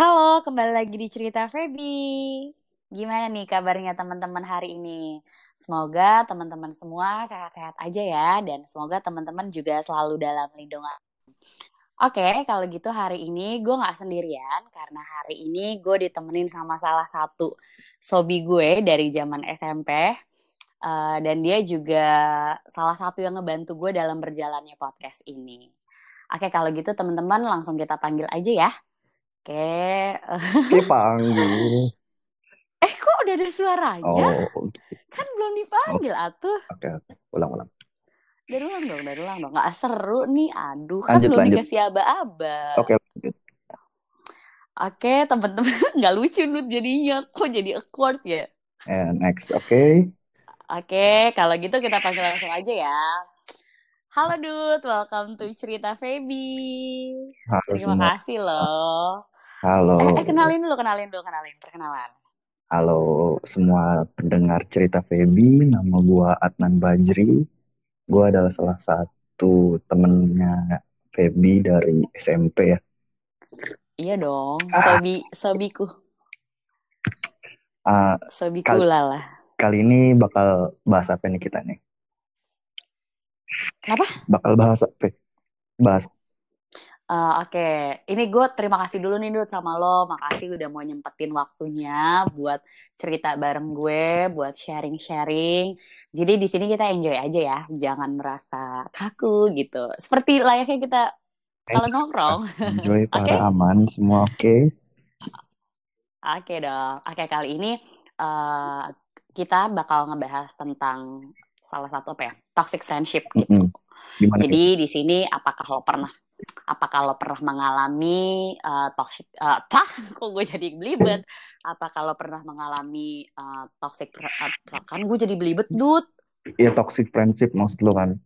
Halo, kembali lagi di Cerita Feby. Gimana nih kabarnya teman-teman hari ini? Semoga teman-teman semua sehat-sehat aja ya, dan semoga teman-teman juga selalu dalam lindungan. Oke, kalau gitu hari ini gue gak sendirian, karena hari ini gue ditemenin sama salah satu sobi gue dari zaman SMP. Uh, dan dia juga salah satu yang ngebantu gue dalam berjalannya podcast ini. Oke, kalau gitu teman-teman langsung kita panggil aja ya. Oke. Oke, panggil. Eh, kok udah ada suaranya? Oh, gitu. Kan belum dipanggil, oh. atuh. Oke, oke. Ulang-ulang. Dari ulang dong, dari ulang dong. Gak seru nih, aduh. Kan Lanjut, belum lanjut. dikasih aba-aba. Oke, lanjut. Oke, teman-teman. Nggak lucu, Nut, jadinya. Kok jadi awkward ya? And next, oke. Oke, kalau gitu kita panggil langsung aja ya. Halo Dut, welcome to Cerita Feby. Halo Terima semua. kasih loh. Halo. Eh, eh, kenalin dulu, kenalin dulu, kenalin, perkenalan. Halo semua pendengar cerita Feby. Nama gua Adnan Bajri. Gua adalah salah satu temennya Feby dari SMP ya. Iya dong, Ah. sobi, sobiku, Ah, sobiku Kal- lah. kali ini bakal bahas apa nih kita nih? Kenapa? Bakal bahas apa? Bahas. Eh, Oke, ini gue terima kasih dulu nih Dut sama lo. Makasih udah mau nyempetin waktunya buat cerita bareng gue, buat sharing-sharing. Jadi di sini kita enjoy aja ya, jangan merasa kaku gitu. Seperti layaknya kita kalau nongkrong. Enjoy, para Oke. aman, semua oke. Oke dong. Oke kali ini eh, kita bakal ngebahas tentang salah satu apa ya, toxic friendship gitu. Gimana? Feb? Jadi di sini apakah lo pernah apakah lo pernah mengalami uh, toxic uh, tah, kok gue jadi belibet? Apakah lo pernah mengalami uh, toxic uh, kan gue jadi belibet dud? Iya toxic friendship maksud lo kan?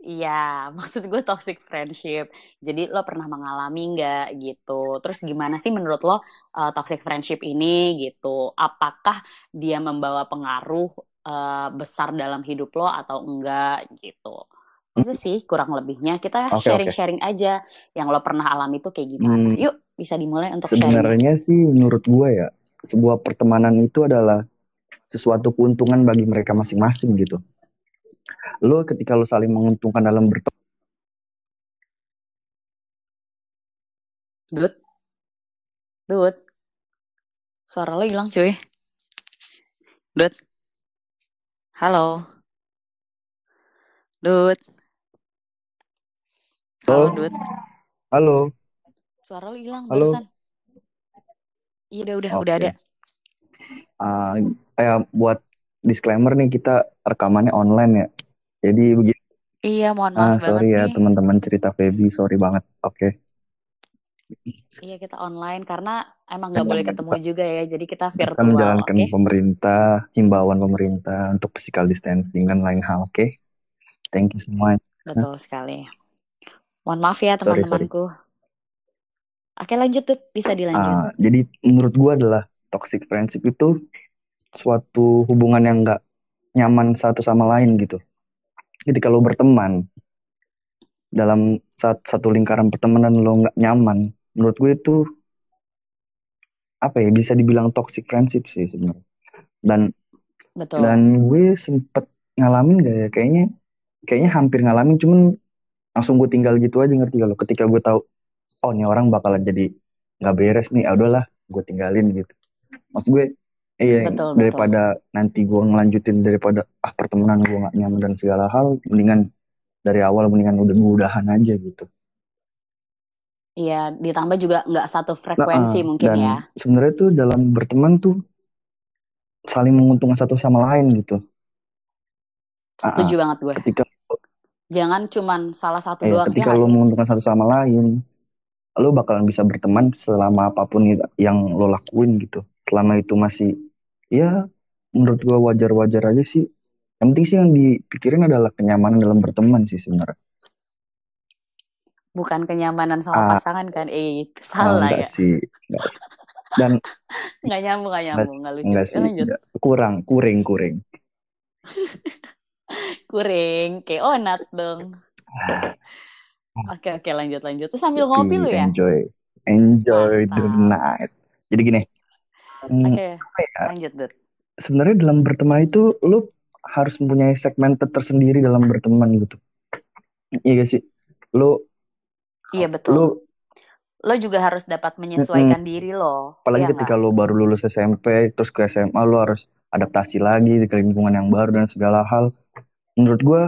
Iya, maksud gue toxic friendship. Jadi lo pernah mengalami nggak gitu? Terus gimana sih menurut lo uh, toxic friendship ini gitu? Apakah dia membawa pengaruh uh, besar dalam hidup lo atau enggak gitu? Itu sih kurang lebihnya. Kita sharing-sharing aja yang lo pernah alami itu kayak gimana. Hmm. Yuk, bisa dimulai untuk sharing. Sebenarnya sih menurut gue ya sebuah pertemanan itu adalah sesuatu keuntungan bagi mereka masing-masing gitu. Lo ketika lo saling menguntungkan dalam berteman, Dud, Dud, suara lo hilang cuy. Dud, halo, Dud, halo Halo? Dud, halo, suara lo hilang Halo? barusan. Iya udah udah Oke. udah ada. Ah, ya buat disclaimer nih kita rekamannya online ya. Jadi begitu. Iya mohon Ah, maaf banget sorry ya teman-teman cerita Feby, sorry banget. Oke. Iya kita online karena emang nggak Kita- boleh ketemu juga ya. Jadi kita Kita virtual, menjalankan oke? pemerintah, himbauan pemerintah untuk physical distancing dan lain hal, oke? Thank you semua. Betul sekali. Mohon maaf ya teman-temanku. Oke lanjut Dud, bisa dilanjut. Ah, jadi menurut gua adalah toxic friendship itu suatu hubungan yang nggak nyaman satu sama lain gitu. Jadi kalau berteman dalam sat- satu lingkaran pertemanan lo nggak nyaman, menurut gue itu apa ya bisa dibilang toxic friendship sih sebenarnya. Dan Betul. dan gue sempet ngalamin gak ya kayaknya kayaknya hampir ngalamin cuman langsung gue tinggal gitu aja ngerti kalau ketika gue tahu oh ini orang bakalan jadi nggak beres nih ya udahlah gue tinggalin gitu maksud gue iya Betul, betul. daripada nanti gue ngelanjutin daripada ah pertemanan gue nggak nyaman dan segala hal mendingan dari awal mendingan udah udahan aja gitu Iya, ditambah juga nggak satu frekuensi Nah, mungkin dan ya. sebenarnya tuh dalam berteman tuh saling menguntungkan satu sama lain gitu Setuju banget gue. ketika Jangan cuman salah satu eh, doang ya ketika nggak lo menguntungkan satu sama lain lo bakalan bisa berteman selama apa pun yang lo lakuin gitu selama itu masih ya menurut gua wajar-wajar aja sih yang penting sih yang dipikirin adalah kenyamanan dalam berteman sih sebenarnya Bukan kenyamanan sama Ah. pasangan kan? Eh, salah enggak ya. sih enggak dan Nggak nyambung, nggak nyambung, nggak lucu. enggak Ya, sih enggak. kurang kuring kuring Kuring, kayak onat dong. Oke, oke, lanjut, lanjut. Terus sambil ngopi lu ya? enjoy enjoy the Mantap. night. Jadi gini, hmm, Oke, apa ya? lanjut, Dut. Sebenarnya dalam berteman itu lu harus mempunyai segmen tersendiri dalam berteman gitu. Iya gak sih? Lu Iya, betul. lu Lo juga harus dapat menyesuaikan diri lo. apalagi Iya ketika lu baru lulus SMP terus ke SMA lu harus adaptasi lagi di lingkungan yang baru dan segala hal. Menurut gua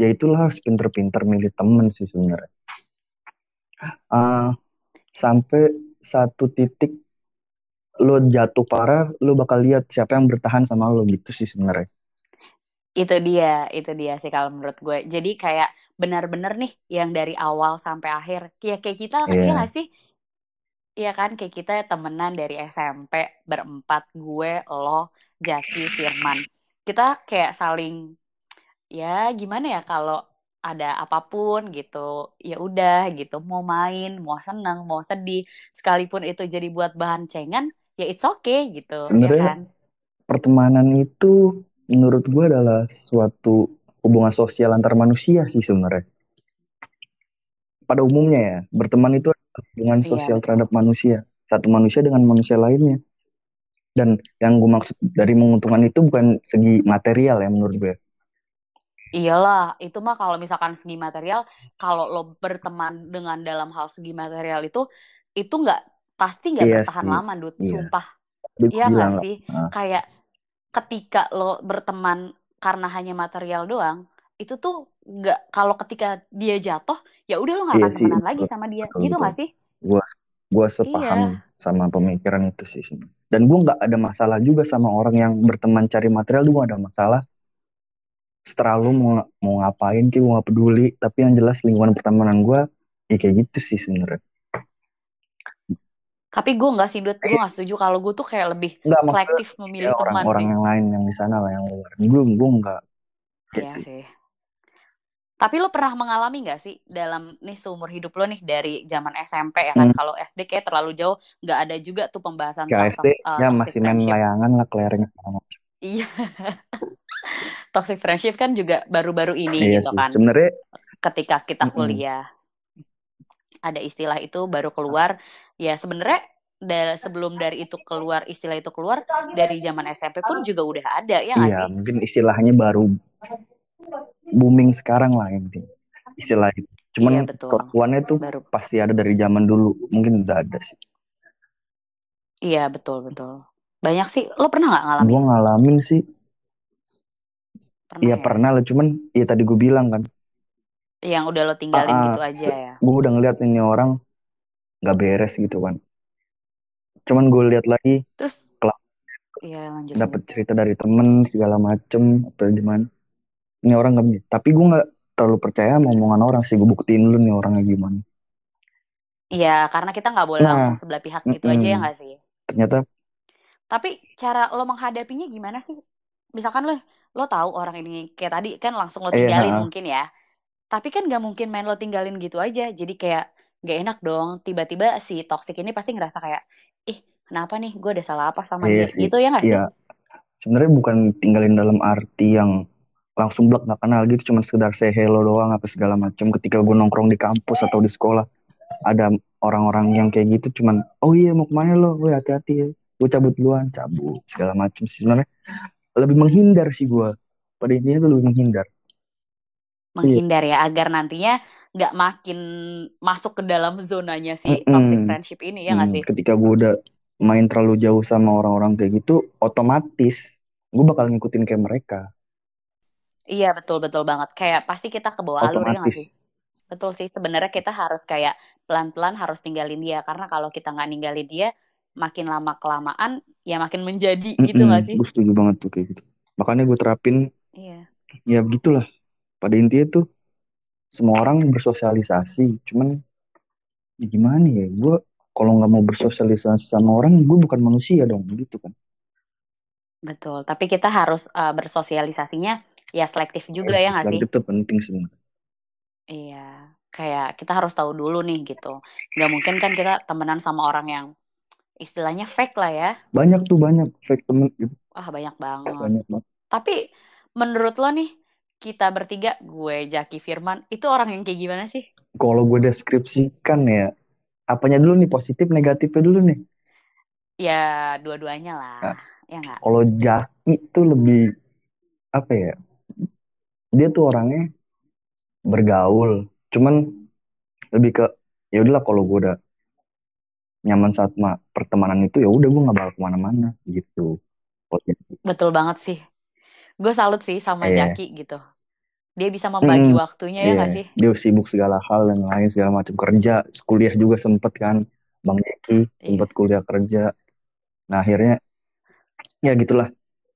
ya itulah harus pinter-pinter milih temen sih sebenarnya. Ah, sampai satu titik lo jatuh parah, lo bakal lihat siapa yang bertahan sama lo gitu sih sebenarnya. Itu dia, itu dia sih kalau menurut gue. Jadi kayak benar-benar nih yang dari awal sampai akhir. Ya kayak kita, Iya. iya nggak sih? Iya kan, kayak kita temenan dari SMP berempat, gue, lo, Jaki, Firman. Kita kayak saling, ya gimana ya kalau ada apa pun gitu, ya udah gitu, mau main, mau seneng, mau sedih, sekalipun itu jadi buat bahan cengan, ya it's okay gitu, ya Sebenarnya kan? pertemanan itu menurut gue adalah suatu hubungan sosial antar manusia sih sebenarnya. Pada umumnya ya, berteman itu hubungan Iya, sosial terhadap manusia. Satu manusia dengan manusia lainnya. Dan yang gue maksud dari menguntungkan itu bukan segi material ya menurut gue. Iyalah, itu mah kalau misalkan segi material, kalau lo berteman dengan dalam hal segi material itu, itu nggak pasti nggak Iya bertahan sih. lama, Dut. Iya. Sumpah. Iya nggak sih? Nah, Kayak ketika lo berteman karena hanya material doang, itu tuh nggak kalau ketika dia jatuh, ya udah lo nggak iya akan sih, temenan lagi betul, sama dia, betul, gitu nggak sih? Gue gue sepaham Iya. sama pemikiran itu sih. Dan gue nggak ada masalah juga sama orang yang berteman cari material, gue gak ada masalah. Setelah lu mau, mau ngapain, kayak gue gak peduli. Tapi yang jelas lingkungan pertemanan gue, ya kayak gitu sih sebenarnya. Tapi gue nggak sih, Dut. Gue nggak setuju kalau gue tuh kayak lebih Nggak, maksudnya selektif memilih ya teman orang-orang sih. yang lain yang di sana lah yang luar. Gue gue nggak. Iya sih. Tapi lo pernah mengalami nggak sih dalam nih seumur hidup lo nih dari zaman SMP ya kan? Hmm. Kalau SD kayak terlalu jauh, nggak ada juga tuh pembahasan Ke tentang SD uh, ya masih main layangan lah kelereng. Iya. toxic friendship kan juga baru-baru ini Iya gitu sih. kan. Sebenarnya Ketika kita kuliah, ada istilah itu baru keluar. Ya sebenarnya da- sebelum dari itu keluar istilah itu keluar dari zaman SMP pun juga udah ada ya nggak iya sih? mungkin istilahnya baru booming sekarang lah ini istilah itu. Iya Cuman betul. kelakuannya tuh Baru. pasti ada dari zaman dulu. Mungkin udah ada sih. Iya betul betul. Banyak sih. Lo pernah nggak ngalamin? Gue ngalamin sih. Pernah Iya ya? pernah lah. Cuman ya tadi gue bilang kan. Yang udah lo tinggalin ah, gitu aja ya. gue udah ngeliat ini orang nggak beres gitu kan. Cuman gue lihat lagi Terus, kelak iya lanjut lanjut. cerita dari temen segala macem apa gimana. Ini orang nggak. Tapi gue nggak terlalu percaya sama omongan orang sih. Gue buktiin dulu nih orangnya gimana. Iya, karena kita nggak boleh Nah, langsung sebelah pihak gitu aja ya nggak sih? ternyata Tapi cara lo menghadapinya gimana sih? Misalkan lo lo tahu orang ini kayak tadi kan langsung lo eh tinggalin ha, mungkin ya. Tapi kan nggak mungkin main lo tinggalin gitu aja. Jadi kayak nggak enak dong. Tiba-tiba si toxic ini pasti ngerasa kayak, ih kenapa nih? Gue ada salah apa sama iya dia? sih. Gitu ya nggak sih? Iya. Sebenarnya bukan tinggalin dalam arti yang langsung blok nggak kenal gitu. Cuman sekedar say hello doang apa segala macam. Ketika gue nongkrong di kampus atau di sekolah ada orang-orang yang kayak gitu. Cuman oh iya mau ke mana lo? Woi hati-hati ya. Gue cabut duluan, cabut segala macam sih sebenarnya lebih menghindar sih gue. Pada intinya tuh lebih menghindar. Iya. Menghindar ya agar nantinya nggak makin masuk ke dalam zonanya si toxic Mm-mm. friendship ini ya nggak Hmm, sih? ketika gue udah main terlalu jauh sama orang-orang kayak gitu, otomatis gue bakal ngikutin kayak mereka. Iya betul betul banget. Kayak pasti kita ke bawah alur ya nggak sih? Betul sih. Sebenarnya kita harus kayak pelan-pelan harus tinggalin dia karena kalau kita nggak ninggalin dia, makin lama kelamaan ya makin menjadi gitu nggak sih? Gue setuju banget tuh kayak gitu. Makanya gue terapin Iya. ya begitulah. Pada intinya tuh semua orang bersosialisasi. Cuman ya gimana ya? Gue kalau nggak mau bersosialisasi sama orang, gue bukan manusia dong gitu kan. Betul. Tapi kita harus uh, bersosialisasinya ya selektif juga ya nggak sih? Selektif tuh penting sebenarnya. Iya. Kayak kita harus tahu dulu nih gitu. Nggak mungkin kan kita temenan sama orang yang istilahnya fake lah ya. Banyak tuh banyak fake temen gitu. Wah banyak banget. Banyak banget. Tapi menurut lo nih, kita bertiga, gue, Jaki, Firman, itu orang yang kayak gimana sih? Kalau gue deskripsikan ya, apanya dulu nih positif negatifnya dulu nih Ya, dua-duanya lah. Nah. Ya nggak? kalau Jaki tuh lebih apa ya dia tuh orangnya bergaul cuman lebih ke ya udahlah kalau gue udah nyaman saat ma- pertemanan itu ya udah gue nggak bakal ke mana-mana gitu Jaki. Betul banget sih. Gue salut sih sama Iya. Jaki gitu. Dia bisa membagi Mm, waktunya ya Iya, nggak sih? dia sibuk segala hal dan lain segala macam kerja, kuliah juga sempet kan, Bang Jeki sempet kuliah kerja. Nah akhirnya ya gitulah.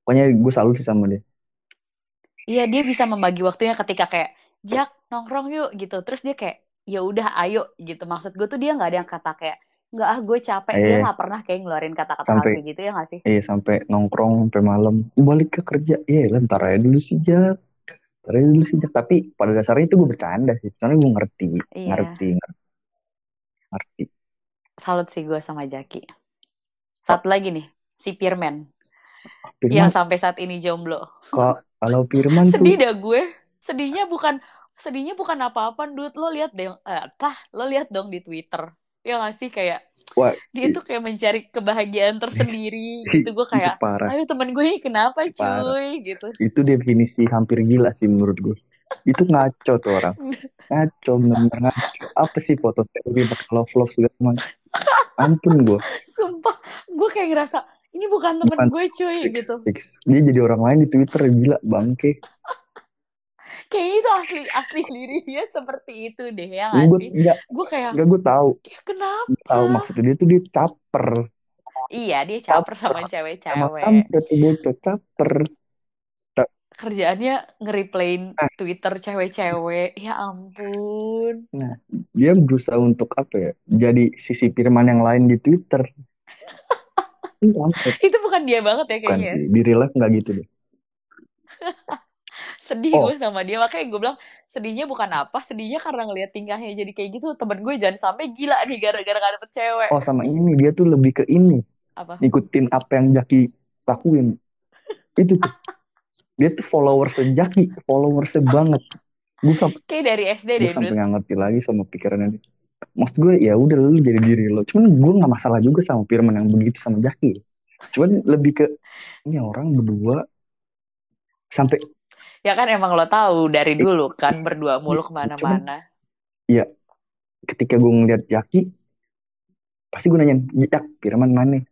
Pokoknya gue salut sih sama dia. Iya, dia bisa membagi waktunya ketika kayak Jak nongkrong yuk gitu. Terus dia kayak ya udah ayo gitu. Maksud gue tuh dia nggak ada yang kata kayak nggak ah gue capek. Dia Iya. nggak pernah kayak ngeluarin kata-kata Sampai- kayak gitu ya nggak sih? Iya sampai nongkrong sampai malam, balik ke kerja. Iya lah ntar aja dulu sih Jak. Ntar aja dulu sih Jak. Tapi pada dasarnya itu gue bercanda sih. Soalnya gue ngerti, Iya. ngerti, ngerti. Salut sih gue sama Jaki. Satu lagi nih, si Firman Firman, yang sampai saat ini jomblo. kok kalau Firman tuh Sedih dah gue. Sedihnya bukan sedihnya bukan apa-apa, dude. Lo lihat deh, eh, apa? Lo lihat dong di Twitter. Ya nggak sih kayak wah dia tuh kayak mencari kebahagiaan tersendiri gitu. Gue kayak, parah. ayo temen gue ini kenapa Parah. cuy gitu. itu definisi hampir gila sih menurut gue itu ngaco tuh orang ngaco bener ngaco apa sih foto selfie pakai love love segala macam ampun gue Sumpah, gue kayak ngerasa ini bukan temen Bukan. gue cuy fix, gitu. fix. dia jadi orang lain di twitter gila bangke Kayak itu asli asli diri dia seperti itu deh ya nggak gue sih? Gue kayak, nggak gue tahu "Ya, kenapa? Gua tahu maksudnya dia tuh dia caper Iya dia caper sama sama cewek-cewek. kampret tuh caper Kerjaannya nge-replayin Ah. Twitter cewek-cewek. Ya ampun. dia berusaha untuk apa ya jadi sisi Firman yang lain di twitter. Itu bukan dia banget ya bukan kayaknya. sih di real life nggak gitu deh Sedih Oh. gue sama dia. Makanya gue bilang sedihnya bukan apa. Sedihnya karena ngeliat tingkahnya jadi kayak gitu. Temen gue jangan sampai gila nih gara-gara gak dapet cewek. oh sama ini dia tuh lebih ke ini Apa? ngikutin apa yang Jaki lakuin itu tuh dia tuh followers Jaki followers banget gue sampai Kayak dari SD gue deh, sampai Dut. nggak ngerti lagi sama pikirannya maksud gue ya udah lu jadi diri lo cuman gue nggak masalah juga sama Firman yang begitu sama Jaki cuman lebih ke ini orang berdua sampai Ya kan emang lo tahu dari dulu kan berdua mulu ke mana-mana. ketika gue ngeliat Jaki pasti gue nanyain Jak Firman mana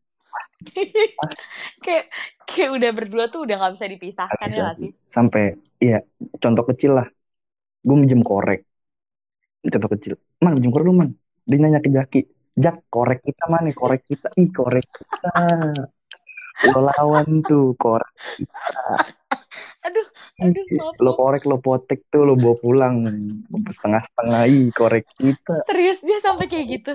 kayak kayak udah berdua tuh udah nggak bisa dipisahkan ya nggak sih? sampai iya contoh kecil lah. Gue minjem korek. Contoh kecil. Man minjem korek lu man. Dia nanya ke Jaki Jak korek kita mana korek kita ih korek kita. Lo lawan tuh korek Aduh, aduh, maaf, lo korek lo potek tuh lo bawa pulang setengah setengah ih korek kita Serius dia sampai kayak gitu.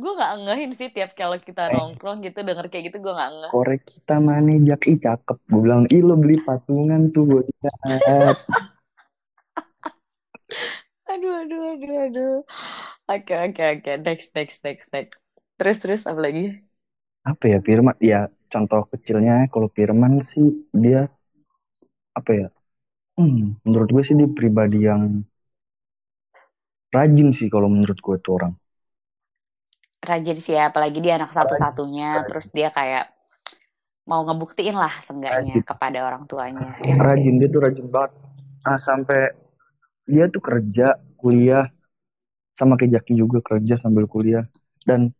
Gue nggak ngehin sih tiap kalau kita Eh. nongkrong gitu denger kayak gitu gue nggak ngeh. korek kita mana Jak ih cakep gue bilang ih lo beli patungan tuh gue Aduh, aduh, aduh, aduh. Oke, oke, oke. Next, next, next, next. Terus, terus apa lagi? apa ya Firman ya contoh kecilnya kalau Firman sih dia apa ya hmm, menurut gue sih dia pribadi yang rajin sih kalau menurut gue tuh orang Rajin sih ya, apalagi dia anak satu-satunya. Terus dia kayak mau ngebuktiin lah seenggaknya Rajin. kepada orang tuanya. Ya sih? rajin dia tuh rajin banget ah sampai dia tuh kerja kuliah sama kayak Jaki juga kerja sambil kuliah dan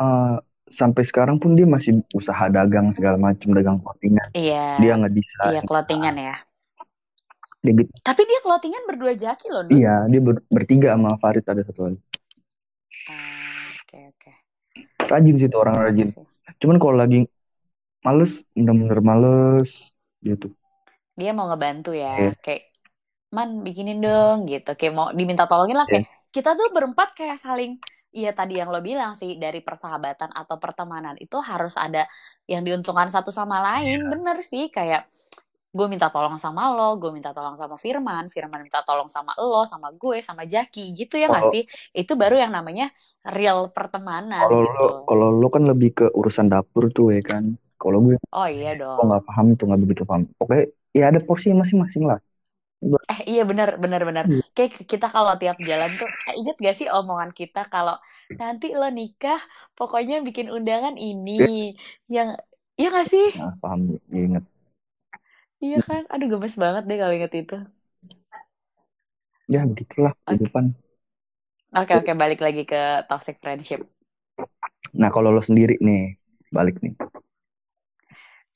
eh, sampai sekarang pun dia masih usaha dagang segala macam dagang clothingan Iya, dia nggak bisa iya clothingan ya. dia gitu Tapi dia clothingan berdua jaki loh, Dut. iya dia ber- bertiga sama Farid ada satu lagi Ah, Oke, oke. rajin sih tuh orang Keren rajin sih. cuman kalau lagi males bener-bener males gitu Dia mau ngebantu ya, Iya. kayak man bikinin dong gitu, kayak mau diminta tolongin lah kayak kita tuh berempat kayak saling Iya tadi yang lo bilang sih dari persahabatan atau pertemanan itu harus ada yang diuntungkan satu sama lain Iya. bener sih kayak gue minta tolong sama lo, gue minta tolong sama Firman, Firman minta tolong sama lo, sama gue, sama Jaki gitu ya nggak sih? Itu baru yang namanya real pertemanan kalau gitu. lo kalau lo kan lebih ke urusan dapur tuh ya kan kalau gue Oh iya dong. nggak paham tuh nggak begitu paham oke ya ada porsinya masing-masing lah Eh iya benar benar benar. Iya. Kayak kita kalau tiap jalan tuh eh, inget gak sih omongan kita kalau nanti lo nikah pokoknya bikin undangan ini yang iya gak sih? Nah, paham inget Iya kan? Aduh gemes banget deh kalau inget itu. ya begitulah Oke. kehidupan Oke oke balik lagi ke toxic friendship. nah kalau lo sendiri nih balik nih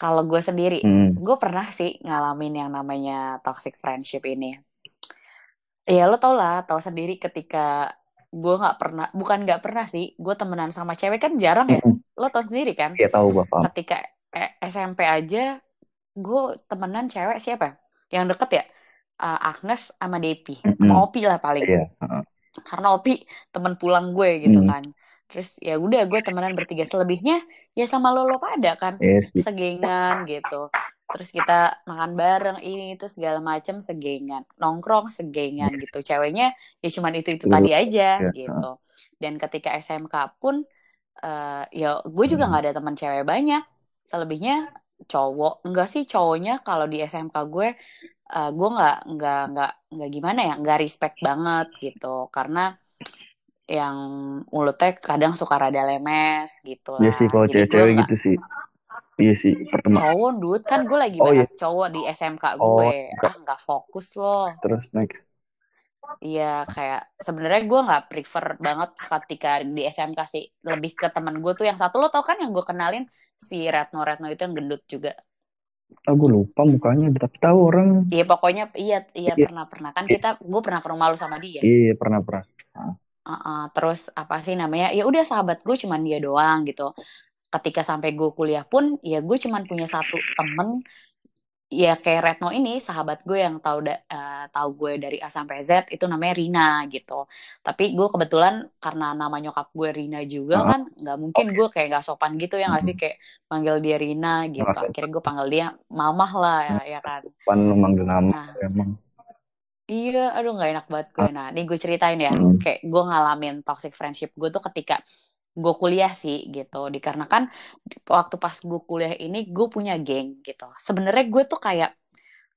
Kalau gue sendiri, hmm. gue pernah sih ngalamin yang namanya toxic friendship ini. Ya lo tau lah, tau sendiri ketika gue nggak pernah, bukan nggak pernah sih, gue temenan sama cewek kan jarang ya. Mm-mm. Lo tau sendiri kan? ya tahu paham Ketika eh, SMP aja, gue temenan cewek siapa? Yang deket ya? Eh, Agnes sama Depi, Mm-mm. sama Opi lah paling. iya heeh. Karena Opi temen pulang gue gitu Hmm. kan. Terus ya udah gue temenan bertiga selebihnya ya sama Lolo pada kan sih segengan gitu. Terus kita makan bareng ini itu segala macam segengan, nongkrong segengan gitu. Ceweknya ya cuman itu itu tadi aja Iya, gitu. Dan ketika SMK pun eh, ya gue juga Hmm. nggak ada teman cewek banyak. Selebihnya cowok. Enggak sih cowoknya kalau di SMK gue eh, gue nggak nggak nggak nggak gimana ya nggak respect banget gitu karena yang mulutnya kadang suka rada lemes gitu lah. Iya sih kalau cewek-cewek gitu sih. Iya sih pertemanan. cowok dude kan gue lagi Oh, iya. cowok di SMK Oh, gue enggak. ah nggak fokus loh Terus next. iya kayak sebenarnya gue nggak prefer banget ketika di SMK sih lebih ke temen gue tuh yang satu lo tau kan yang gue kenalin si Retno Retno itu yang gendut juga Ah gue lupa mukanya tapi tahu orang. iya pokoknya iya iya Iya. pernah pernah kan kita gue pernah ke rumah lu sama dia Iya pernah pernah. Uh-uh, terus apa sih namanya ya udah sahabat gue cuman dia doang gitu ketika sampai gue kuliah pun ya gue cuman punya satu temen ya kayak Retno ini sahabat gue yang tahu da- eh, tahu gue dari A sampai Z itu namanya Rina gitu tapi gue kebetulan karena nama nyokap gue Rina juga Ah. kan nggak mungkin gue kayak nggak sopan gitu ya nggak sih kayak panggil dia Rina gitu akhirnya gue panggil dia mamah lah ya, ya kan Pan manggil nama Nah. emang. Iya, aduh nggak enak banget gue. Nah, nih gue ceritain ya, Mm. kayak gue ngalamin toxic friendship gue tuh ketika gue kuliah sih gitu. Dikarenakan waktu pas gue kuliah ini gue punya geng gitu. Sebenarnya gue tuh kayak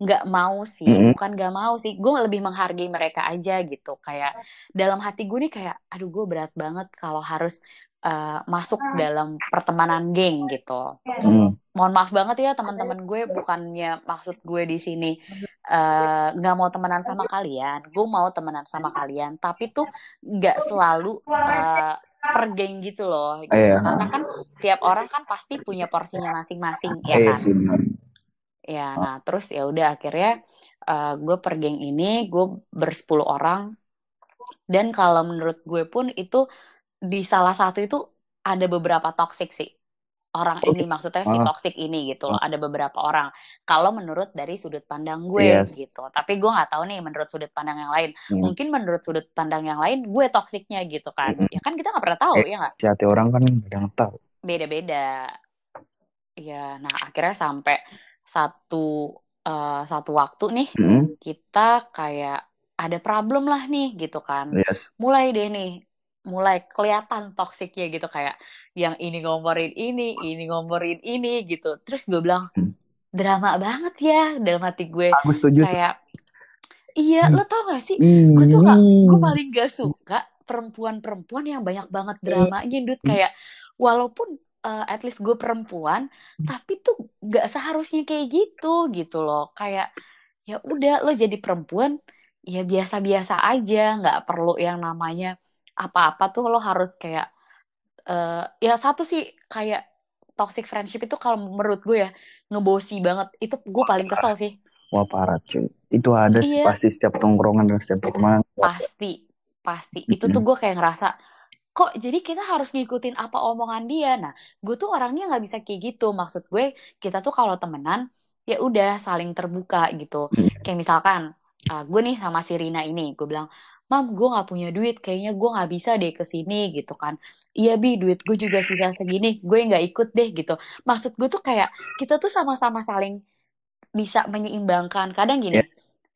nggak mau sih, Mm-mm. bukan nggak mau sih. Gue lebih menghargai mereka aja gitu. Kayak dalam hati gue nih kayak, aduh gue berat banget kalau harus eh, masuk dalam pertemanan geng gitu Hmm. mohon maaf banget ya teman-teman gue bukannya maksud gue di sini eh, nggak mau temenan sama kalian. Gue mau temenan sama kalian tapi tuh nggak selalu eh, per geng gitu loh. Gitu. Iya. karena kan tiap orang kan pasti punya porsinya masing-masing ya Iya kan? ya nah terus ya udah akhirnya eh, gue per geng ini gue bersepuluh orang. Dan kalau menurut gue pun itu di salah satu itu ada beberapa toxic sih orang ini maksudnya si Ah. toxic ini gitu loh ada beberapa orang kalau menurut dari sudut pandang gue Yes. gitu tapi gue nggak tahu nih menurut sudut pandang yang lain Hmm. mungkin menurut sudut pandang yang lain gue toksiknya gitu kan Mm-mm. ya kan kita nggak pernah tahu Eh. ya nggak Si hati orang kan nggak tahu. beda-beda ya nah akhirnya sampai satu eh, satu waktu nih Hmm. kita kayak ada problem lah nih gitu kan Yes. mulai deh nih mulai kelihatan toksiknya gitu kayak yang ini ngomporin ini ini ngomporin ini gitu terus gue bilang Hmm. drama banget ya dalam hati gue Aku setuju. kayak iya Hmm. lo tau gak sih gue tuh gak gue Hmm. paling gak suka perempuan-perempuan yang banyak banget Iya. dramanya Dut kayak walaupun uh, at least gue perempuan tapi tuh gak seharusnya kayak gitu gitu loh kayak ya udah lo jadi perempuan ya biasa-biasa aja nggak perlu yang namanya apa-apa tuh lo harus kayak eh ya satu sih kayak toxic friendship itu kalau menurut gue ya ngebosi banget. Itu gue paling kesel sih. Wah parah cuy. Itu ada sih Iya. pasti setiap tongkrongan dan setiap pertemanan. pasti pasti. Itu tuh gue kayak ngerasa kok jadi kita harus ngikutin apa omongan dia? Nah gue tuh orangnya nggak bisa kayak gitu. Maksud gue kita tuh kalau temenan ya udah saling terbuka gitu. Kayak misalkan uh, gue nih sama si Rina ini gue bilang mam gue nggak punya duit kayaknya gue nggak bisa deh ke sini gitu kan iya bi duit gue juga sisa segini gue nggak ikut deh gitu maksud gue tuh kayak kita tuh sama-sama saling bisa menyeimbangkan kadang gini Iya.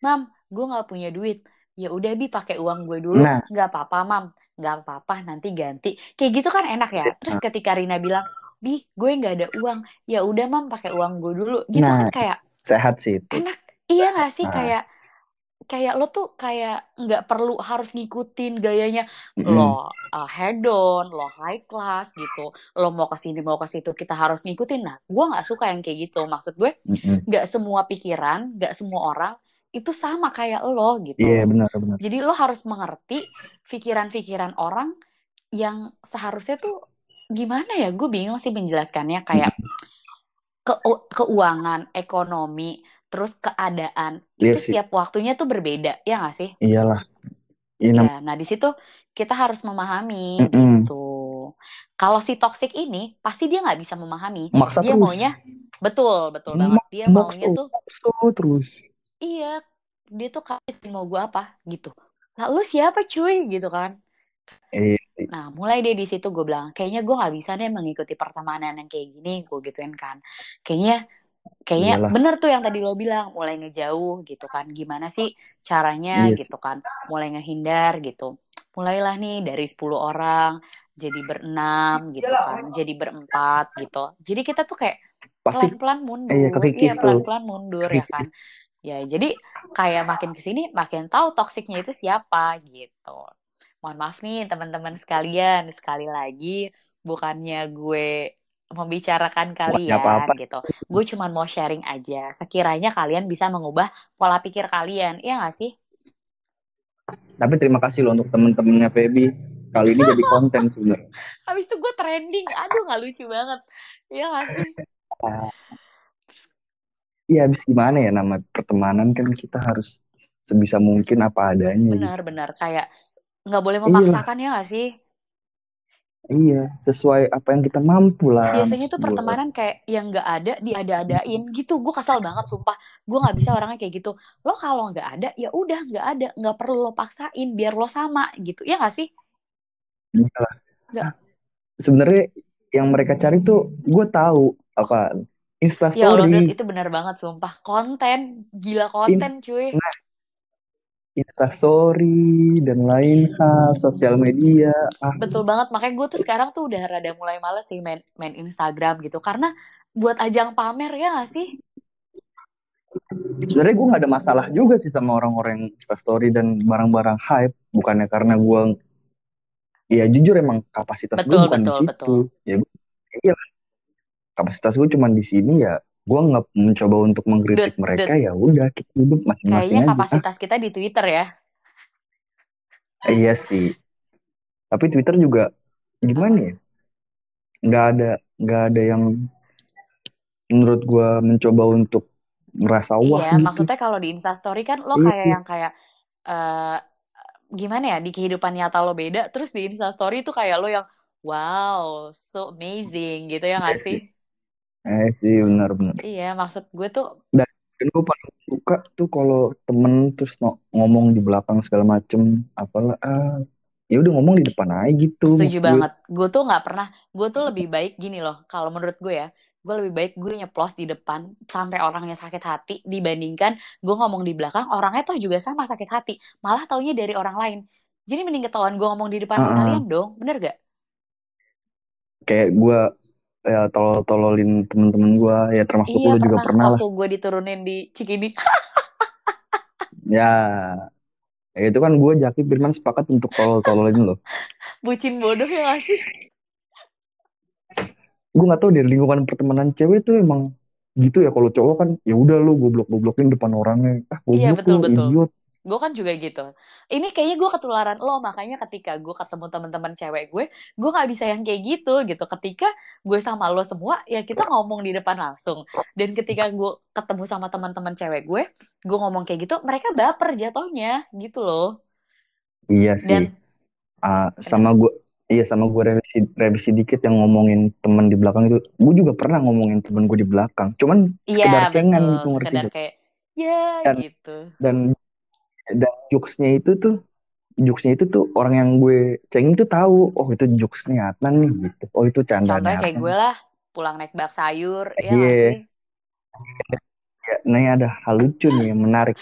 mam gue nggak punya duit ya udah bi pakai uang gue dulu Nah. nggak apa-apa mam nggak apa-apa nanti ganti kayak gitu kan enak ya terus ketika Rina bilang bi gue nggak ada uang ya udah mam pakai uang gue dulu gitu Nah. kan kayak Sehat sih itu. enak iya nggak sih Nah. kayak kayak lo tuh kayak nggak perlu harus ngikutin gayanya Mm-mm. lo uh, head on, lo high class gitu, lo mau ke sini mau ke situ kita harus ngikutin. Nah, gue nggak suka yang kayak gitu. Maksud gue nggak semua pikiran, nggak semua orang itu sama kayak lo gitu. Iya benar benar. Jadi lo harus mengerti pikiran-pikiran orang yang seharusnya tuh gimana ya? Gue bingung sih menjelaskannya kayak ke keuangan, ekonomi, terus keadaan Iya itu sih. setiap waktunya tuh berbeda, ya nggak sih? Iyalah. Iya Ya, nah di situ kita harus memahami Mm-mm. gitu. Kalau si toxic ini pasti dia nggak bisa memahami. Maksa Dia terus. maunya betul, betul banget. Dia maunya maksa, tuh maksa terus. iya, dia tuh kayak mau gue apa gitu. Lalu siapa cuy gitu kan? Iya. Nah, mulai deh di situ gue bilang, kayaknya gue nggak bisa deh mengikuti pertemanan yang kayak gini, gue gituin kan. Kayaknya, kayaknya Iyalah. bener tuh yang tadi lo bilang, mulai ngejauh gitu kan. Gimana sih caranya Iya sih. gitu kan, mulai ngehindar gitu. Mulailah nih dari 10 orang, jadi berenam gitu kan, jadi berempat gitu. Jadi kita tuh kayak pelan-pelan mundur, iya kekikis iya tuh. pelan-pelan mundur ya kan. Ya, jadi kayak makin ke sini makin tahu toksiknya itu siapa gitu. Mohon maaf nih teman-teman sekalian, sekali lagi bukannya gue membicarakan Wah, kalian apa-apa. gitu. Gue cuma mau sharing aja. Sekiranya kalian bisa mengubah pola pikir kalian, iya nggak sih? Tapi terima kasih loh untuk temen-temennya Feby. Kali ini jadi konten sebenarnya. Habis itu gue trending, aduh nggak lucu banget, iya nggak sih? Iya, habis gimana ya nama pertemanan kan kita harus sebisa mungkin apa adanya. gitu. Benar-benar kayak nggak boleh Iyalah. memaksakan ya nggak sih? Iya, sesuai apa yang kita mampu lah. biasanya tuh gue. pertemanan kayak yang nggak ada diada-adain gitu. Gue kesal banget sumpah. Gue nggak bisa orangnya kayak gitu. Lo kalau nggak ada ya udah nggak ada. Nggak perlu lo paksain biar lo sama gitu. Ya nggak sih? Iyalah. Nggak. Sebenarnya yang mereka cari tuh gue tahu apa Insta ya Allah itu benar banget sumpah. Konten. Gila konten cuy. Insta story dan lain hal, sosial media. Ah, betul banget makanya gue tuh sekarang tuh udah rada mulai males sih main main Instagram gitu karena buat ajang pamer ya nggak sih sebenarnya gue nggak ada masalah juga sih sama orang-orang yang Insta story dan barang-barang hype. Bukannya karena gue, ya jujur emang kapasitas gue Betul, bukan di betul, situ. betul. Ya gue, iya, kapasitas gue cuma di sini ya. Gue nggak mencoba untuk Dut, mengkritik mereka ya udah kita hidup masing-masing kayaknya aja. Kapasitas kita di Twitter ya iya sih. Tapi Twitter juga gimana ya? Nggak ada nggak ada yang menurut gue mencoba untuk merasa wah Iya, gitu. maksudnya kalau di Instastory kan lo Iya, kayak iya. yang kayak eh gimana ya di kehidupan nyata lo beda, terus di Instastory itu kayak lo yang wow, so amazing gitu ya nggak Iya sih? Eh sih benar-benar. Iya, maksud gue tuh Dan gue paling suka tuh kalau temen terus no- ngomong di belakang segala macem, apalah ah, ya udah ngomong di depan aja gitu. setuju gue. banget. Gue tuh nggak pernah, gue tuh lebih baik gini loh. Kalau menurut gue ya, gue lebih baik gue nyeplos di depan sampai orangnya sakit hati dibandingkan gue ngomong di belakang orangnya tuh juga sama sakit hati, malah taunya dari orang lain. Jadi mending ketahuan gue ngomong di depan Ah, ah. sekalian dong, bener gak? Kayak gue ya tolol-tololin temen-temen gue, ya termasuk Iya lu juga pernah, waktu gue diturunin di Cikini. Ya, ya itu kan gue Jaki Firman sepakat untuk tolol-tololin lo. Bucin bodoh ya gak sih? Gue nggak tahu dari lingkungan pertemanan cewek tuh emang gitu ya kalau cowok kan ya udah lu goblok-goblokin depan orangnya ah Iya goblok betul lu betul. idiot Gue kan juga gitu. Ini kayaknya gue ketularan lo, makanya ketika gue ketemu teman-teman cewek gue, gue nggak bisa yang kayak gitu gitu. Ketika gue sama lo semua, ya kita ngomong di depan langsung. Dan ketika gue ketemu sama teman-teman cewek gue, gue ngomong kayak gitu, mereka baper jatuhnya gitu loh. iya sih Dan Ah, sama gue iya sama gue revisi revisi dikit yang ngomongin temen di belakang itu gue juga pernah ngomongin temen gue di belakang cuman iya sekedar cengan betul, gitu ngerti sekedar kayak ya dan gitu. dan dan jokesnya itu tuh jokesnya itu tuh orang yang gue cengin tuh tahu oh itu jokesnya Adnan nih gitu. Oh itu candaan Contohnya kayak gue lah, pulang naik bak sayur, ya iya. gak sih? Ya, nih ada hal lucu nih yang menarik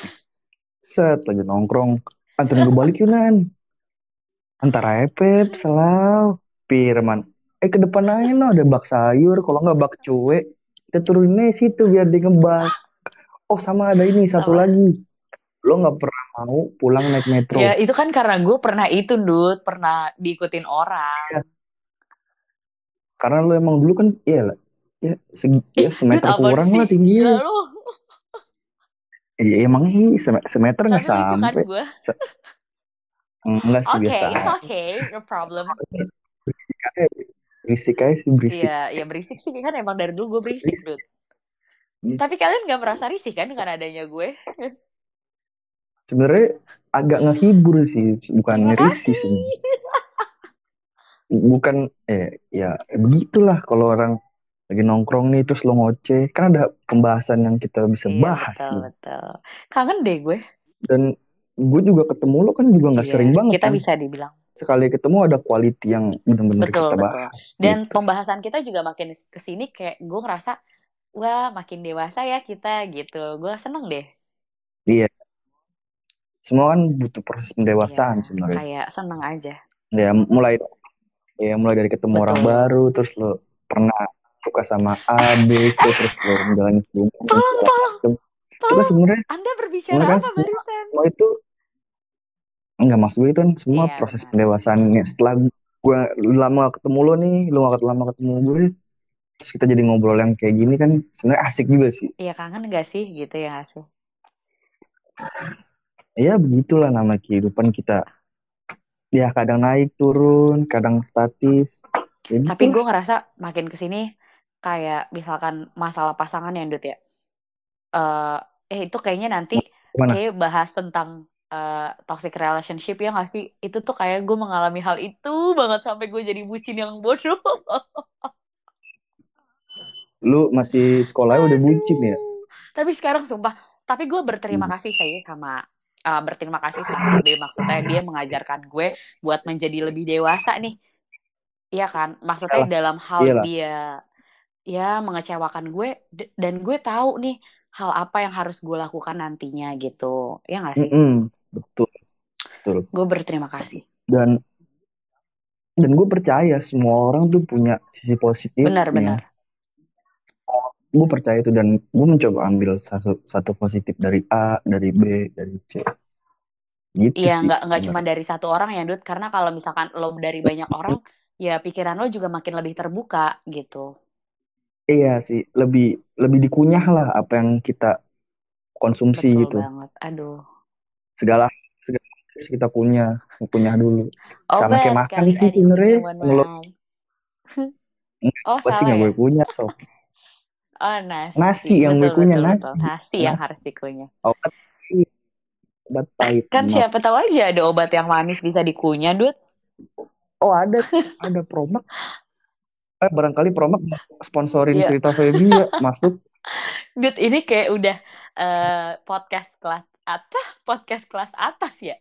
set lagi nongkrong. Anterin gue balik Yunan. Antara Epep Selau. Firman eh ke depan aja no ada bak sayur. Kalau nggak bak cuek kita turunin aja situ biar dia ngebak. Oh sama ada ini satu Sama. lagi lo nggak pernah mau pulang naik metro. Ya itu kan karena gue pernah itu, Dut. Pernah diikutin orang. Ya. Karena lo emang dulu kan, iya lah. Ya, segi, ya semeter apaan kurang sih? lah tinggi. Gila lu. Iya emang sem- semeter nggak kan sampai. gue. Enggak sih Oke, biasa. it's okay. No problem. Berisik aja sih berisik. Iya, ya berisik sih kan emang dari dulu gue berisik, Berisik. Hmm. Tapi kalian gak merasa risih kan dengan adanya gue? Sebenarnya agak ngehibur sih, bukan Terima ngerisih kasih. sih. Bukan, eh ya begitulah kalau orang lagi nongkrong nih terus lo ngoceh, kan ada pembahasan yang kita bisa Iya, bahas betul, betul. Kangen deh gue. Dan gue juga ketemu lo kan juga nggak Iya, sering banget kita kan. bisa dibilang. Sekali ketemu ada quality yang bener-bener Betul, kita betul. bahas. Dan gitu. pembahasan kita juga makin ke sini kayak gue ngerasa, wah makin dewasa ya kita gitu. Gue seneng deh. Iya. Semua kan butuh proses pendewasaan Iya, sebenarnya. kayak seneng aja. Ya mulai ya mulai dari ketemu orang Betul. baru terus lo pernah suka sama A, B, C terus lo menjalani hubungan Tolong, tolong. Itu kan tolong. sebenarnya Anda berbicara kan apa semua, barusan? semua itu enggak maksud gue itu kan semua Iya, proses benar. pendewasaannya setelah gue lama ketemu lo nih lo gak lama ketemu gue terus kita jadi ngobrol yang kayak gini kan sebenarnya asik juga sih Iya kangen gak sih gitu ya gak sih? Ya begitulah nama kehidupan kita ya kadang naik turun kadang statis ya Tapi gitu gue ngerasa makin ke sini kayak misalkan masalah pasangan ya Dut ya. Eh, eh itu kayaknya nanti gimana kayak bahas tentang eh, toxic relationship ya gak sih? Itu tuh kayak gue mengalami hal itu banget sampai gue jadi bucin yang bodoh. lu masih sekolahnya udah bucin ya. Tapi sekarang sumpah, tapi gue berterima Hmm. kasih sih sama eh, berterima kasih sama B maksudnya dia mengajarkan gue buat menjadi lebih dewasa nih. Iya kan? Maksudnya Iyalah, dalam hal iyalah. dia ya mengecewakan gue dan gue tahu nih hal apa yang harus gue lakukan nantinya gitu. Ya gak sih? Mm-mm, betul betul Gue berterima kasih. dan dan gue percaya semua orang tuh punya sisi positifnya Benar-benar. Gue percaya itu dan gue mencoba ambil satu satu positif dari A dari B dari C gitu Iya, nggak nggak cuma dari satu orang ya, Dut. Karena kalau misalkan lo dari banyak orang, ya pikiran lo juga makin lebih terbuka gitu. iya sih lebih lebih dikunyah lah apa yang kita konsumsi Betul gitu banget. Aduh. segala segala kita kunyah kunyah dulu sama kayak makan sih sebenarnya Oh, salah nggak ya? gue kunyah so Oh, nasi. nasi yang Betul, kunyah betul, nasi betul. Nasi yang nasi harus dikunyah. obat obat pahit Kan maaf siapa tahu aja ada obat yang manis bisa dikunyah, Dut. oh ada ada promak eh barangkali promak sponsorin Iya. cerita ya masuk Dut, ini kayak udah eh, podcast kelas apa? Podcast kelas atas ya.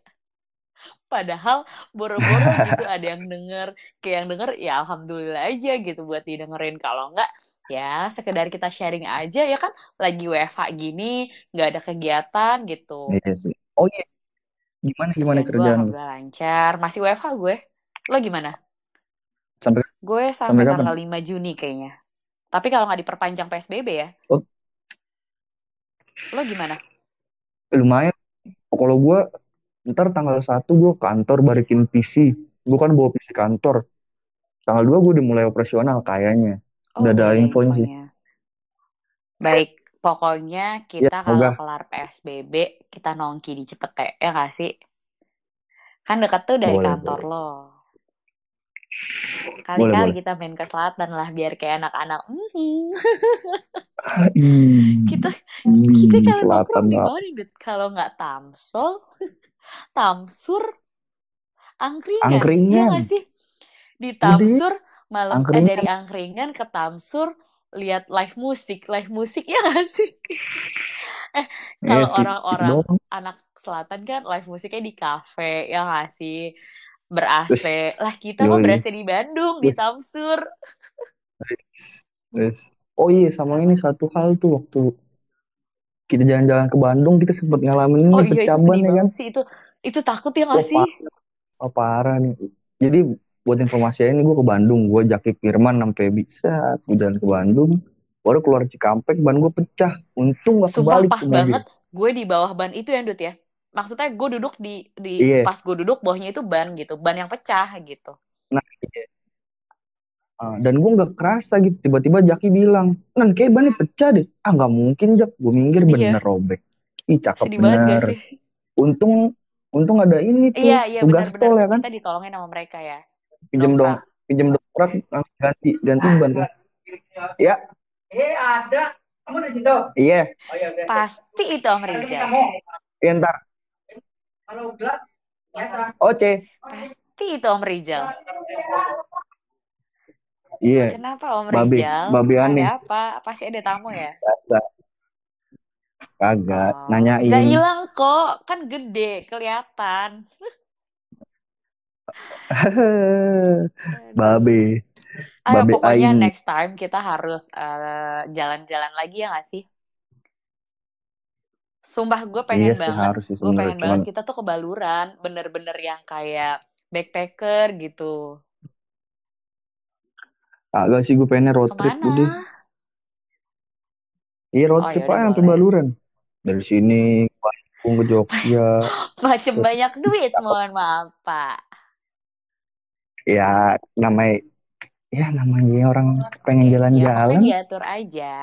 Padahal boro-boro gitu ada yang denger, kayak yang denger ya alhamdulillah aja gitu buat didengerin. Kalau enggak ya sekedar kita sharing aja ya kan lagi WFH gini, nggak ada kegiatan gitu. iya sih oh iya gimana gimana Kerjaan gue kerjaan lu alhamdulillah lancar. Masih WFH gue. Lo gimana? sampai Gue sampai sampai kapan tanggal 5 Juni kayaknya. Tapi kalau nggak diperpanjang PSBB ya, oh lo gimana? lumayan kalau gue ntar tanggal satu gue kantor balikin PC gue kan bawa PC kantor tanggal dua gue udah mulai operasional kayaknya Oh, udah ada infonya sih. Baik, pokoknya ya kita semoga kalau kelar PSBB, kita nongki di Cipete, ya nggak sih? Kan deket tuh dari boleh kantor boleh lo. Kali-kali boleh kita main ke selatan lah, biar kayak anak-anak. Ih, Kita kita ih, kalau selatan nongkrong di mana? Kalau nggak Tamsol, Tamsur, angkringan, iya angkringan nggak sih? Di udah Malam eh dari angkringan ke Tamsur lihat live musik, live musik ya nggak sih? Eh, ya kalau itu orang-orang anak selatan kan live musiknya di kafe, ya nggak sih? Ber AC. Lah kita mah yoi berasa di Bandung, di terus Tamsur. oh iya sama ini satu hal tuh waktu kita jalan-jalan ke Bandung kita sempat ngalamin Oh iya itu pecaban ya kan sih itu. Itu takut ya wah nggak sih? parah, wah, parah nih jadi buat informasi ini gue ke Bandung. Gue Jaki Firman sampai bisa gue jalan ke Bandung. Baru keluar Cikampek ban gue pecah. Untung gak Sumpah kebalik pas banget. Gue di bawah ban itu ya Dut ya. maksudnya gue duduk di di Iya. pas gue duduk bawahnya itu ban gitu. Ban yang pecah gitu. Nah, iya. Ah, dan gue nggak kerasa gitu. Tiba-tiba Jaki bilang nan kayak bannya pecah deh. Ah nggak mungkin Jak. Gue minggir Sedih bener robek. Ih cakep sedih bener. sih? Untung untung ada ini tuh iya iya tugas benar-benar tol ya kan? kita ditolongin sama mereka ya pinjam dong pinjam dongkrak ganti ganti ban kan? Ya Eh ada, kamu di situ. iya. Oh iya oke. pasti itu Om Rizal iya ntar. Kalau gelap biasa. oce pasti itu Om Rizal iya. Kenapa Om babe Rizal aneh. Ada apa? Pasti ada tamu ya? Biasa. kagak oh. nanyain. Nggak hilang kok. Kan gede kelihatan. babe Ayo babe pokoknya aing next time kita harus eh, jalan-jalan lagi ya gak sih? Sumpah gue iya pengen sih banget, harus sih gue pengen cuman banget kita tuh ke Baluran, bener-bener yang kayak backpacker gitu. agak sih gue pengennya road trip udah Ke mana? iya road Oh trip aja sampai boleh. Baluran dari sini ke Jogja Macem banyak duit, mohon maaf Pak. Ya namanya ya namanya orang pengen Oke, ya jalan-jalan diatur aja.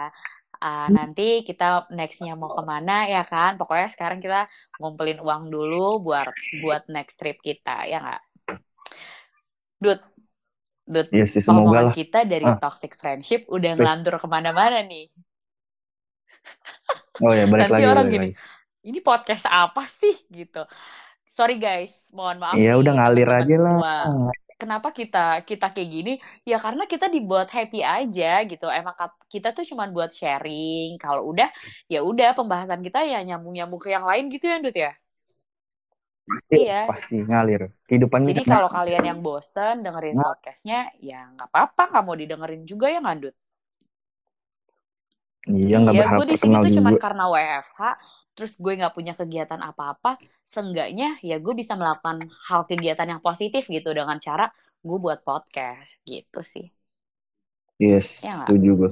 Ah, nanti kita nextnya mau ke mana ya kan? Pokoknya sekarang kita ngumpulin uang dulu buat buat next trip kita, ya nggak? Dut, Dut, ya sih semoga omongan lah kita dari ah toxic friendship udah ngelantur ke mana-mana nih. oh ya balik Nanti lagi orang balik gini, lagi ini podcast apa sih gitu. Sorry guys, mohon maaf ya udah ngalir aja lah. Kenapa kita kita kayak gini? Ya karena kita dibuat happy aja gitu. Emang kita tuh cuman buat sharing. Kalau udah, ya udah pembahasan kita ya nyambung-nyambung ke yang lain gitu ya, Dut ya. pasti Iya. pasti ngalir kehidupan Jadi kalau kalian yang bosen dengerin Nah, podcastnya, ya nggak apa-apa, nggak mau didengerin juga ya nggak, Dut? Iya nggak Iya, berharap gue di sini tuh juga karena WFH, terus gue nggak punya kegiatan apa-apa. Seenggaknya ya gue bisa melakukan hal kegiatan yang positif gitu dengan cara gue buat podcast gitu sih. yes Ya setuju gue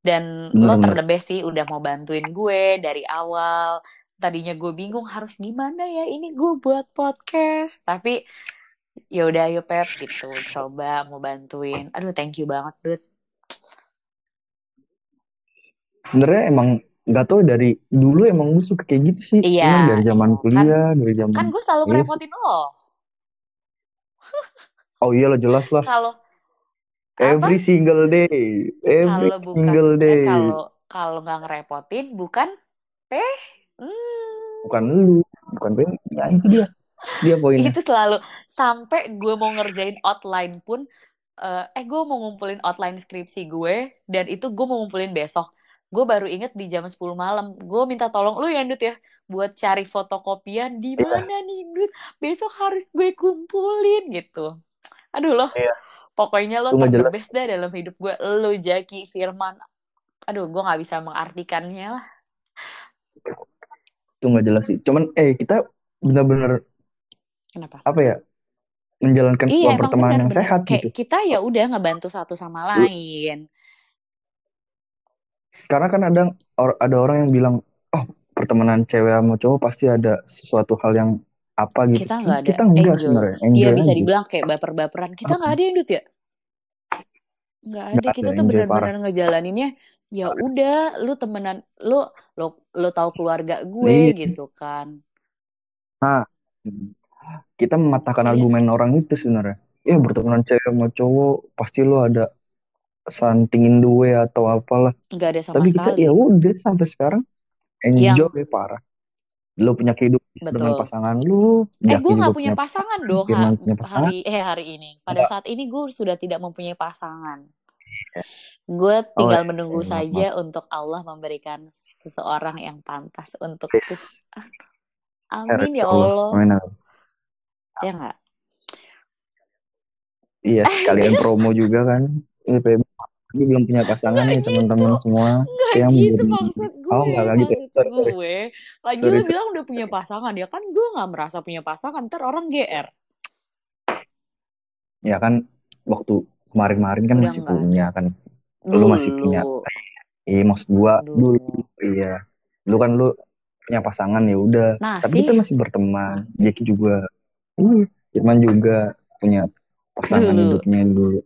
Dan lo bener-bener terdebes sih udah mau bantuin gue dari awal. Tadinya gue bingung harus gimana ya ini gue buat podcast. Tapi ya udah ayo Pep gitu coba mau bantuin. Aduh thank you banget Dut. Sebenarnya emang nggak tahu dari dulu emang gue suka kayak gitu sih Iya, emang dari zaman iya. Kan kuliah dari kan zaman gue selalu yes ngerepotin lo. oh iya lah jelas lah Kalau apa? every single day every Kalau bukan single eh day kalau kalau nggak ngerepotin bukan teh. Hmm. bukan lu bukan Ben ya itu dia dia poinnya Itu selalu sampai gue mau ngerjain outline pun eh eh gue mau ngumpulin outline skripsi gue dan itu gue mau ngumpulin besok. Gue baru inget di jam 10 malam. Gue minta tolong lu ya Dut ya buat cari fotokopian di iya mana nih Dut. Besok harus gue kumpulin gitu. Aduh loh, iya pokoknya lo jelas terdebes dah dalam hidup gue. Lo Jaki Firman. Aduh, gue nggak bisa mengartikannya lah. itu nggak jelas sih cuman eh kita benar-benar Kenapa? apa ya menjalankan Iya, sebuah pertemanan yang benar-benar. sehat Kayak gitu kita ya udah ngebantu satu sama lain. Karena kan ada or- ada orang yang bilang oh pertemanan cewek sama cowok pasti ada sesuatu hal yang apa gitu Kita nggak ada kita enggak sebenarnya Iya bisa dibilang kayak baper-baperan. Kita nggak ada yang Dut ya? Nggak ada. nggak Kita ada tuh benar-benar ngejalaninnya. Ya udah, lu temenan, lu lu lu tahu keluarga gue iya gitu kan. nah kita mematahkan Iya, argumen orang itu sebenarnya ya bertemanan cewek sama cowok pasti lo ada santingin duwe atau apalah nggak ada sama tapi kita sekali. ya udah sampai sekarang Yang enjoy parah lo punya kehidupan dengan betul. pasangan lu Eh, gue nggak punya punya pasangan dong ha punya pasangan hari eh hari ini. Pada enggak saat ini gue sudah tidak mempunyai pasangan. Gue oh tinggal ya, menunggu ya, maaf maaf saja untuk Allah memberikan seseorang yang pantas untukku. yes Amin insya ya Allah amin amin. Ya nggak? iya sekalian promo juga kan ini PB ini belum punya pasangan nih gitu. teman-teman semua Nggak yang gitu belum maksud oh gue. nggak nggak gitu ya Maksud sorry sorry gue. Lagi sorry lu sorry bilang udah punya pasangan. Ya kan gue nggak merasa punya pasangan. Ntar orang GR. ya kan waktu kemarin-kemarin kan Udah masih nggak ada. punya kan lu masih punya Dulu. iya maksud gua dulu Dulu. iya lu kan lu punya pasangan ya udah. Tapi kita Masih. berteman. Jackie juga, iya, Firman juga punya pasangan Dulu. hidupnya dulu.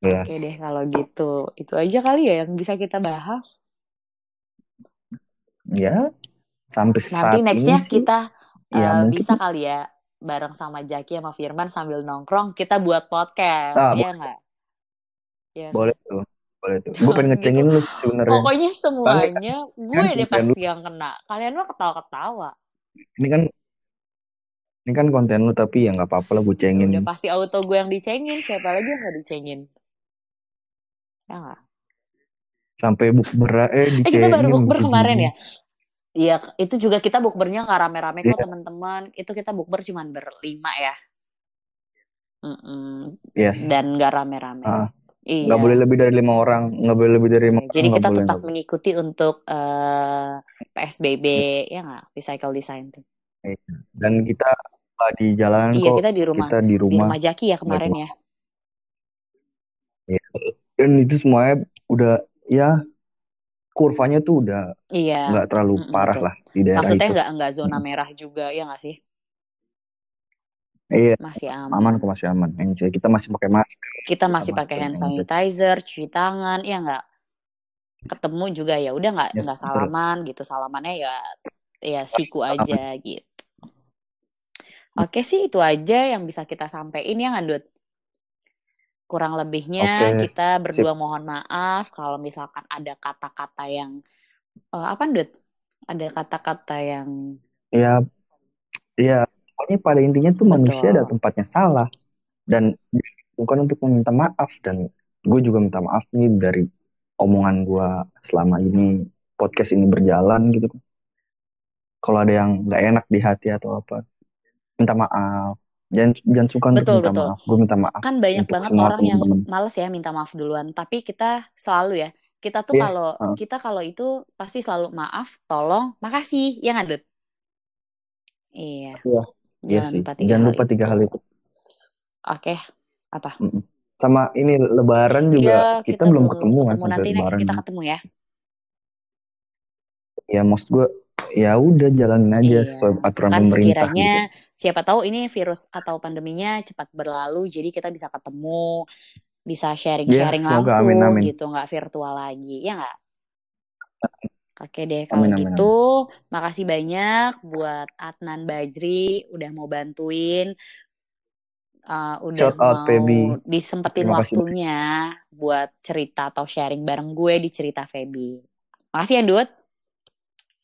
Yes. Oke deh kalau gitu. Itu aja kali ya yang bisa kita bahas. Ya, sampai Nanti saat ini nextnya sih, kita ya eh, mungkin bisa kali ya bareng sama Jaki sama Firman sambil nongkrong kita buat podcast, ah, ya nggak? Ya boleh tuh, boleh tuh. Gue pengen gitu. ngecengin lu sih sebenarnya. Pokoknya semuanya gue kan deh lu, pasti yang kena. Kalian mah ketawa-ketawa. ini kan ini kan konten lu tapi ya nggak apa-apa lah gue Ya cengin. udah pasti auto gue yang dicengin. Siapa lagi yang nggak dicengin? Ya nggak? Sampai bukber eh Eh kita baru bukber kemarin ya? Iya, itu juga kita bukbernya nggak rame-rame kok Iya, teman-teman. Itu kita bukber cuman berlima ya. Mm-mm. yes. Dan nggak rame-rame. Ah, nggak Iya. boleh lebih dari lima orang, nggak boleh lebih dari lima orang, Jadi nggak kita tetap boleh. mengikuti untuk eh, PSBB ya nggak? Recycle design tuh. Iya. Dan kita di jalanan Iya kok, kita di rumah kita di di rumah. rumah Jaki ya kemarin ya. Iya. Dan itu semuanya udah ya kurvanya tuh udah Iya, nggak terlalu mm-mm, parah betul. lah di daerah Maksudnya itu. nggak nggak zona Mm. merah juga ya nggak sih? Iya, Masih aman aman. kok masih aman. Enjoy. Kita masih pakai masker, Kita kita masih pakai hand sanitizer, cuci tangan, ya nggak? Ketemu juga ya udah nggak Yes, nggak betul. salaman gitu. Salamannya ya ya siku aja gitu. Oke sih itu aja yang bisa kita sampaikan ya Ngandut. Kurang lebihnya Oke, kita sip. berdua mohon maaf kalau misalkan ada kata-kata yang eh, apa Ndut? Ada kata-kata yang Ya, ya. Pokoknya pada intinya tuh manusia ada betul. tempatnya salah dan bukan untuk meminta maaf dan gue juga minta maaf nih dari omongan gue selama ini podcast ini berjalan gitu. Kalau ada yang nggak enak di hati atau apa, minta maaf. Jangan jangan suka untuk Betul, minta betul. maaf. Gue minta maaf Kan banyak banget orang yang males ya minta maaf duluan, tapi kita selalu ya. Kita tuh Iya, kalau heeh. kita kalau itu pasti selalu maaf, tolong, makasih, ya nggak Dut? Iya, Iya, iya jangan sih. lupa tiga Jangan hal lupa tiga itu. hal itu. Oke, apa? Mm-mm. Sama ini Lebaran juga Iya, kita kita belum ketemu kan ketemu. sampai Nanti next Lebaran. kita ketemu ya. Ya maksud gue ya udah jalanin aja Iya, sesuai aturan kan pemerintah gitu. sekiranya siapa tahu ini virus atau pandeminya cepat berlalu, jadi kita bisa ketemu, bisa Ya, sharing-sharing amin langsung amin. gitu, nggak virtual lagi, ya nggak? Oke deh, kalau Amin amin amin. gitu, makasih banyak buat Adnan Bajri udah mau bantuin, uh, udah Shout out mau Feby. disempetin Terima kasih waktunya buat cerita atau sharing bareng gue di cerita Feby. Makasih ya, Dut.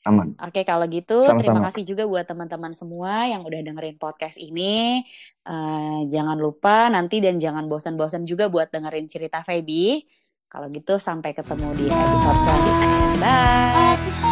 Aman. Oke, kalau gitu terima Sama-sama. kasih juga buat teman-teman semua yang udah dengerin podcast ini. Eh, jangan lupa nanti dan jangan bosan-bosan juga buat dengerin cerita Feby. Kalau gitu sampai ketemu di episode selanjutnya. Bye.